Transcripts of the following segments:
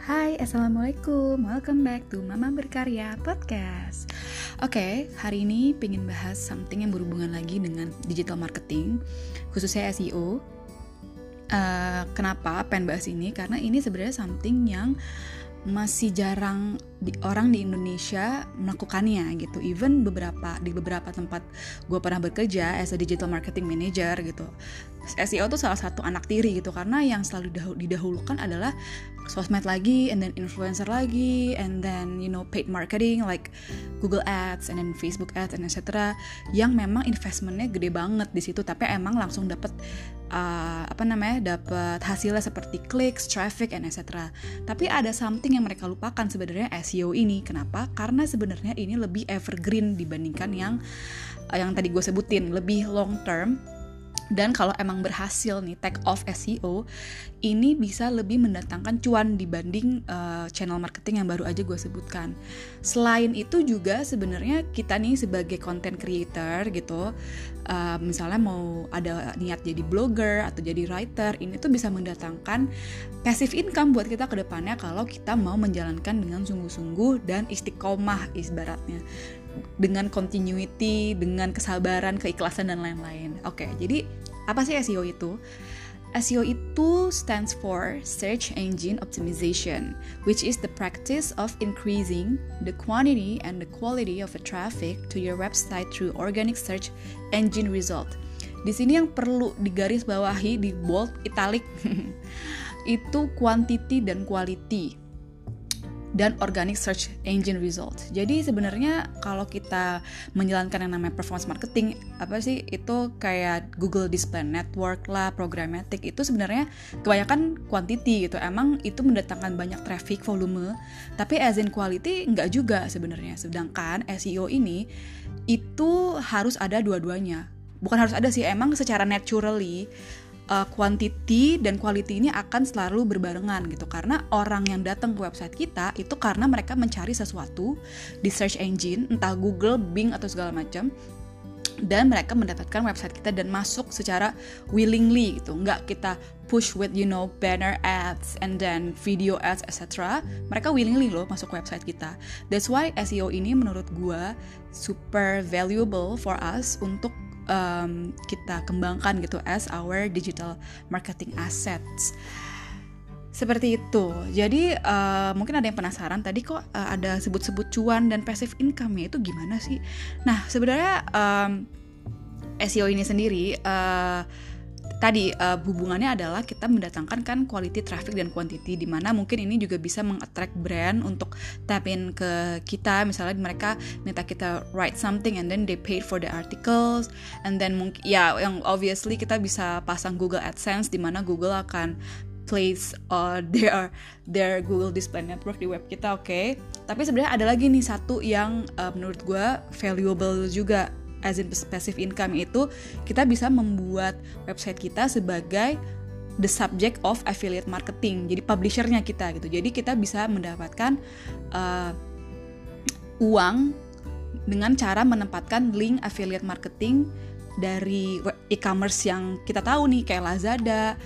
Hai, Assalamualaikum. Welcome back to Mama Berkarya Podcast. Oke, okay, hari ini pengen bahas something yang berhubungan lagi dengan digital marketing Khususnya SEO uh, Kenapa pengen bahas ini? Karena ini sebenarnya something yang masih jarang di, orang di Indonesia melakukannya gitu. Even beberapa di beberapa tempat gue pernah bekerja as a digital marketing manager gitu. SEO tuh salah satu anak tiri gitu karena yang selalu didahulukan adalah sosmed lagi and then influencer lagi and then you know paid marketing like Google Ads and then Facebook Ads and etc yang memang investmentnya gede banget di situ tapi emang langsung dapat uh, apa namanya dapat hasilnya seperti clicks, traffic and etc. Tapi ada something yang mereka lupakan sebenarnya SEO ini. Kenapa? Karena sebenarnya ini lebih evergreen dibandingkan yang yang tadi gue sebutin, lebih long term dan kalau emang berhasil nih take off SEO ini bisa lebih mendatangkan cuan dibanding uh, channel marketing yang baru aja gue sebutkan. Selain itu juga sebenarnya kita nih sebagai content creator gitu uh, misalnya mau ada niat jadi blogger atau jadi writer ini tuh bisa mendatangkan passive income buat kita ke depannya kalau kita mau menjalankan dengan sungguh-sungguh dan istiqomah ibaratnya dengan continuity, dengan kesabaran, keikhlasan dan lain-lain. Oke, jadi apa sih SEO itu? SEO itu stands for Search Engine Optimization, which is the practice of increasing the quantity and the quality of a traffic to your website through organic search engine result. Di sini yang perlu digaris bawahi di bold italic itu quantity dan quality dan organic search engine result. Jadi sebenarnya kalau kita menjalankan yang namanya performance marketing, apa sih itu kayak Google Display Network lah, programmatic itu sebenarnya kebanyakan quantity gitu. Emang itu mendatangkan banyak traffic volume, tapi as in quality enggak juga sebenarnya. Sedangkan SEO ini itu harus ada dua-duanya. Bukan harus ada sih, emang secara naturally uh, quantity dan quality ini akan selalu berbarengan gitu. Karena orang yang datang ke website kita itu karena mereka mencari sesuatu di search engine entah Google, Bing atau segala macam dan mereka mendapatkan website kita dan masuk secara willingly gitu. Nggak kita push with you know banner ads and then video ads etc mereka willingly loh masuk website kita. That's why SEO ini menurut gua super valuable for us untuk um, kita kembangkan gitu as our digital marketing assets seperti itu. Jadi uh, mungkin ada yang penasaran tadi kok uh, ada sebut-sebut cuan dan passive income-nya itu gimana sih? Nah sebenarnya um, SEO ini sendiri uh, tadi uh, hubungannya adalah kita mendatangkan kan quality traffic dan quantity di mana mungkin ini juga bisa mengattract brand untuk tap in ke kita misalnya mereka minta kita write something and then they paid for the articles and then mungkin ya yang obviously kita bisa pasang Google AdSense di mana Google akan place uh, their their Google Display Network di web kita, oke? Okay? Tapi sebenarnya ada lagi nih satu yang uh, menurut gue valuable juga as in passive income itu kita bisa membuat website kita sebagai the subject of affiliate marketing jadi publishernya kita gitu. Jadi kita bisa mendapatkan uh, uang dengan cara menempatkan link affiliate marketing dari e-commerce yang kita tahu nih kayak Lazada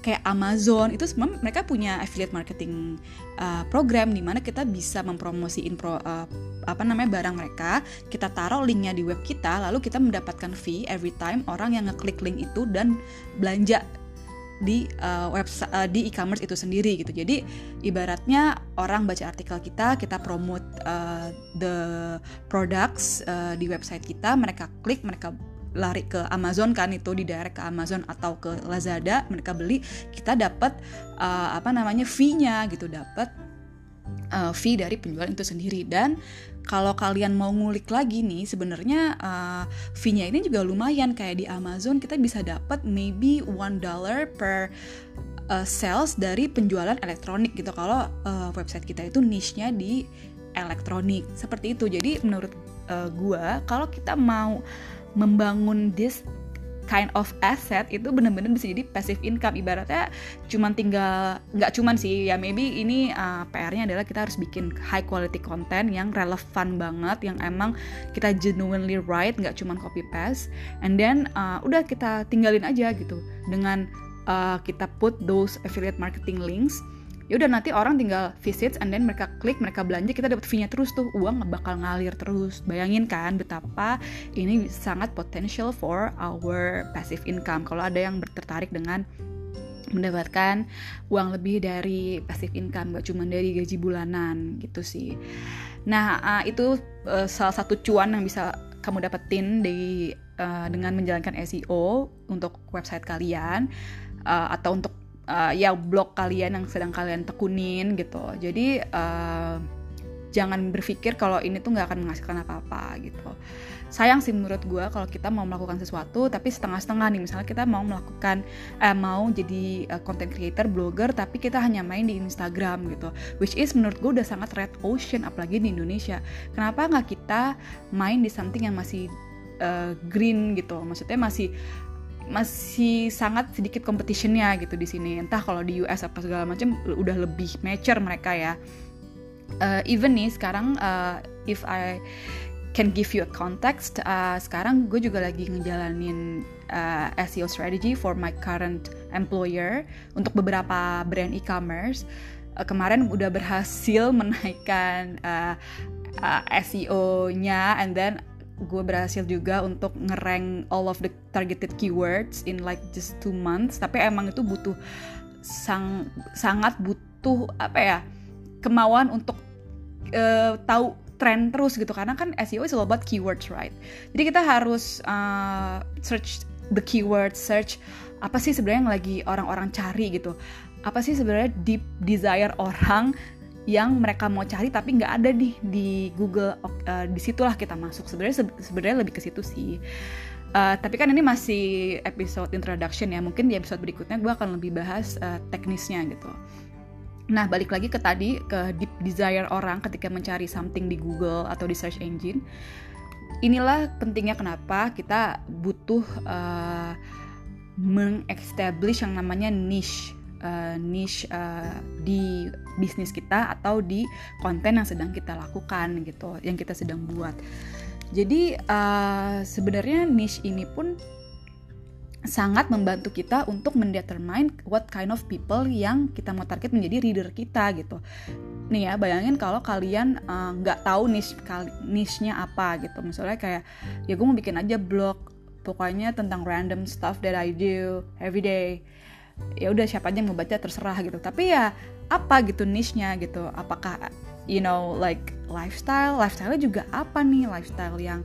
kayak Amazon. Itu mereka punya affiliate marketing uh, program di mana kita bisa mempromosiin pro, uh, apa namanya barang mereka kita taruh linknya di web kita lalu kita mendapatkan fee every time orang yang ngeklik link itu dan belanja di uh, website uh, di e-commerce itu sendiri gitu. Jadi ibaratnya orang baca artikel kita, kita promote uh, the products uh, di website kita, mereka klik, mereka lari ke Amazon kan itu di direct ke Amazon atau ke Lazada mereka beli kita dapat uh, apa namanya fee-nya gitu dapat uh, fee dari penjual itu sendiri. Dan kalau kalian mau ngulik lagi nih sebenarnya uh, fee-nya ini juga lumayan. Kayak di Amazon kita bisa dapat maybe one dollar per uh, sales dari penjualan elektronik gitu. Kalau uh, website kita itu niche-nya di elektronik. Seperti itu. Jadi menurut uh, gua kalau kita mau membangun this kind of asset itu benar-benar bisa jadi passive income. Ibaratnya cuman tinggal nggak cuman sih ya maybe ini uh, PR-nya adalah kita harus bikin high quality content yang relevan banget yang emang kita genuinely write nggak cuman copy paste. And then uh, udah kita tinggalin aja gitu. Dengan uh, kita put those affiliate marketing links ya udah nanti orang tinggal visit and then mereka klik mereka belanja kita dapat fee-nya terus tuh. Uang bakal ngalir terus. Bayangin kan betapa ini sangat potential for our passive income. Kalau ada yang tertarik dengan mendapatkan uang lebih dari passive income gak cuma dari gaji bulanan gitu sih. Nah uh, itu uh, salah satu cuan yang bisa kamu dapetin di uh, dengan menjalankan SEO untuk website kalian uh, atau untuk uh, ya blog kalian yang sedang kalian tekunin gitu. Jadi uh, jangan berpikir kalau ini tuh nggak akan menghasilkan apa-apa gitu. Sayang sih menurut gue kalau kita mau melakukan sesuatu tapi setengah-setengah nih. Misalnya kita mau melakukan eh, mau jadi uh, content creator blogger tapi kita hanya main di Instagram gitu. Which is menurut gue udah sangat red ocean apalagi di Indonesia. Kenapa nggak kita main di something yang masih uh, green gitu? Maksudnya masih masih sangat sedikit competitionnya gitu di sini. Entah kalau di US apa segala macam udah lebih mature mereka ya. Uh, even nih sekarang uh, if I can give you a context uh, sekarang gue juga lagi ngejalanin uh, SEO strategy for my current employer untuk beberapa brand e-commerce. Uh, kemarin udah berhasil menaikkan uh, uh, SEO-nya and then gue berhasil juga untuk ngerank all of the targeted keywords in like just two months. Tapi emang itu butuh sang sangat butuh apa ya kemauan untuk uh, tahu tren terus gitu. Karena kan SEO is all about keywords right? Jadi kita harus uh, search the keywords search apa sih sebenarnya yang lagi orang-orang cari gitu. Apa sih sebenarnya deep desire orang yang mereka mau cari tapi nggak ada di di Google uh, di situlah kita masuk. Sebenarnya sebenarnya lebih ke situ sih. Uh, tapi kan ini masih episode introduction ya. Mungkin di episode berikutnya gue akan lebih bahas uh, teknisnya gitu. Nah balik lagi ke tadi ke deep desire orang ketika mencari something di Google atau di search engine. Inilah pentingnya kenapa kita butuh uh, mengestablish yang namanya niche uh, niche uh, di bisnis kita atau di konten yang sedang kita lakukan gitu, yang kita sedang buat. Jadi uh, sebenarnya niche ini pun sangat membantu kita untuk mendetermine what kind of people yang kita mau target menjadi reader kita gitu. Nih ya, bayangin kalau kalian nggak uh, tahu niche niche-nya apa gitu. Misalnya kayak ya gue mau bikin aja blog pokoknya tentang random stuff that I do every day ya udah siapa aja yang mau baca terserah gitu. Tapi ya apa gitu niche-nya gitu? Apakah you know like lifestyle? Lifestyle juga apa nih? Lifestyle yang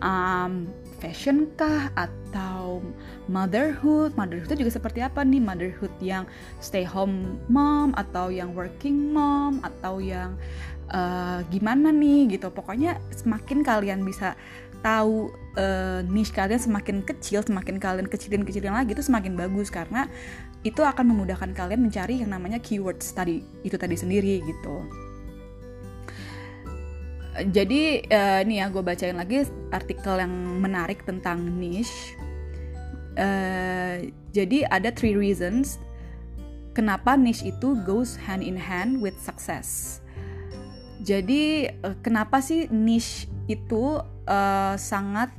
um, fashion kah? Atau motherhood? Motherhood juga seperti apa nih? Motherhood yang stay home mom atau yang working mom atau yang uh, gimana nih gitu? Pokoknya semakin kalian bisa tahu uh, niche kalian semakin kecil, semakin kalian kecilin kecilin lagi itu semakin bagus. Karena itu akan memudahkan kalian mencari yang namanya keyword tadi itu tadi sendiri gitu. Jadi uh, nih ya gue bacain lagi artikel yang menarik tentang niche. Uh, jadi ada three reasons kenapa niche itu goes hand in hand with success. Jadi uh, kenapa sih niche itu uh, sangat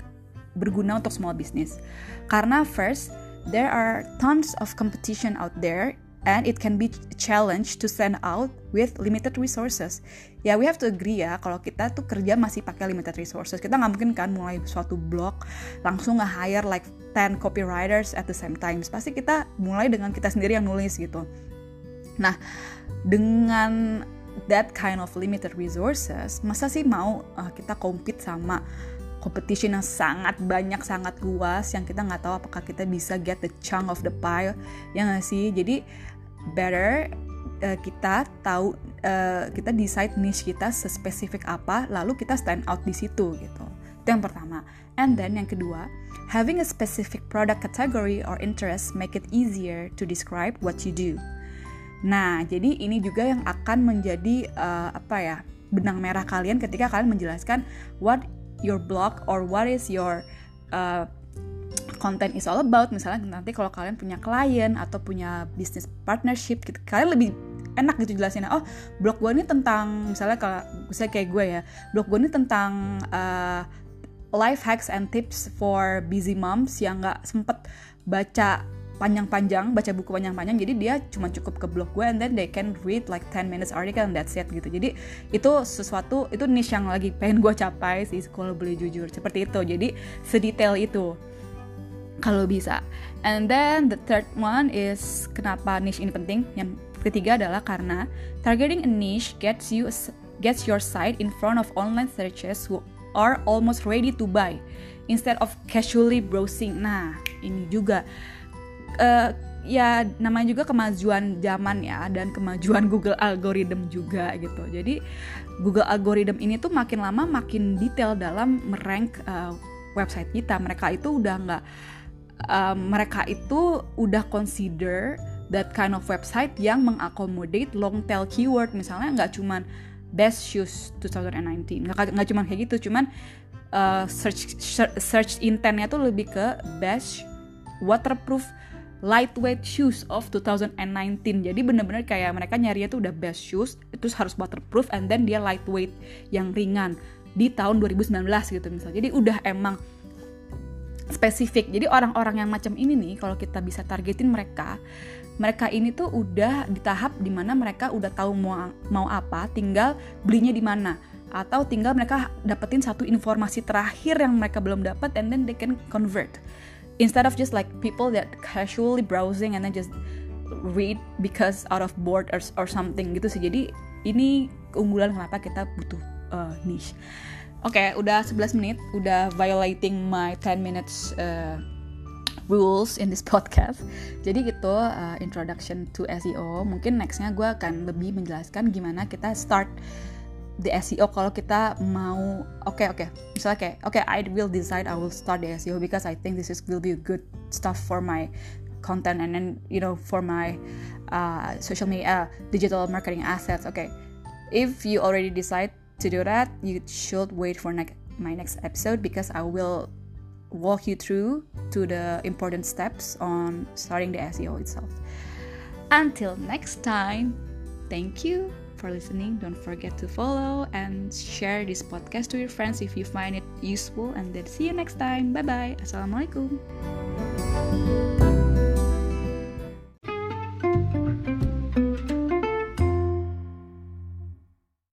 berguna untuk small business? Karena first there are tons of competition out there and it can be a challenge to stand out with limited resources. Ya, we have to agree ya, kalau kita tuh kerja masih pakai limited resources. Kita nggak mungkin kan mulai suatu blog langsung nge-hire like 10 copywriters at the same time. Pasti kita mulai dengan kita sendiri yang nulis gitu. Nah, dengan that kind of limited resources, masa sih mau uh, kita compete sama competition yang sangat banyak sangat luas yang kita nggak tahu apakah kita bisa get the chunk of the pie ya sih? Jadi better uh, kita tahu uh, kita decide niche kita sespesifik apa lalu kita stand out di situ gitu. Itu yang pertama. And then yang kedua having a specific product category or interest make it easier to describe what you do. Nah jadi ini juga yang akan menjadi uh, apa ya benang merah kalian ketika kalian menjelaskan what your blog or what is your uh, content is all about. Misalnya nanti kalau kalian punya klien atau punya business partnership gitu kalian lebih enak gitu jelasin oh blog gue ini tentang misalnya kalau misalnya kayak gue ya blog gue ini tentang uh, life hacks and tips for busy moms yang nggak sempet baca panjang-panjang baca buku panjang-panjang jadi dia cuma cukup ke blog gue and then they can read like 10 minutes article and that's it gitu. Jadi itu sesuatu itu niche yang lagi pengen gue capai sih kalau boleh jujur seperti itu. Jadi sedetail itu kalau bisa. And then the third one is kenapa niche ini penting? Yang ketiga adalah karena targeting a niche gets you gets your site in front of online searches who are almost ready to buy instead of casually browsing. Nah ini juga uh, ya namanya juga kemajuan zaman ya dan kemajuan Google algorithm juga gitu. Jadi Google algorithm ini tuh makin lama makin detail dalam merank uh, website kita. Mereka itu udah nggak uh, mereka itu udah consider that kind of website yang mengakomodate long tail keyword misalnya nggak cuman best shoes 2019 nggak cuman kayak gitu cuman uh, search search intentnya tuh lebih ke best waterproof lightweight shoes of 2019 jadi bener-bener kayak mereka nyarinya tuh udah best shoes terus harus waterproof and then dia lightweight yang ringan di tahun 2019 gitu misalnya. Jadi udah emang spesifik. Jadi orang-orang yang macam ini nih kalau kita bisa targetin mereka mereka ini tuh udah di tahap di mana mereka udah tahu mau mau apa tinggal belinya di mana. Atau tinggal mereka dapetin satu informasi terakhir yang mereka belum dapat and then they can convert instead of just like people that casually browsing and then just read because out of bored or, or something gitu sih. Jadi ini keunggulan kenapa kita butuh uh, niche. Oke okay, udah 11 menit udah violating my 10 minutes uh, rules in this podcast. Jadi gitu uh, introduction to SEO mungkin nextnya gue akan lebih menjelaskan gimana kita start the SEO kalau kita mau oke okay, oke. Okay. misalnya kayak oke okay, I will decide I will start the SEO because I think this is will be a good stuff for my content and then you know for my uh, social media uh, digital marketing assets okay if you already decide to do that you should wait for my next episode because I will walk you through to the important steps on starting the SEO itself. Until next time thank you for listening. Don't forget to follow and share this podcast to your friends if you find it useful. And then see you next time. Bye bye. Assalamualaikum.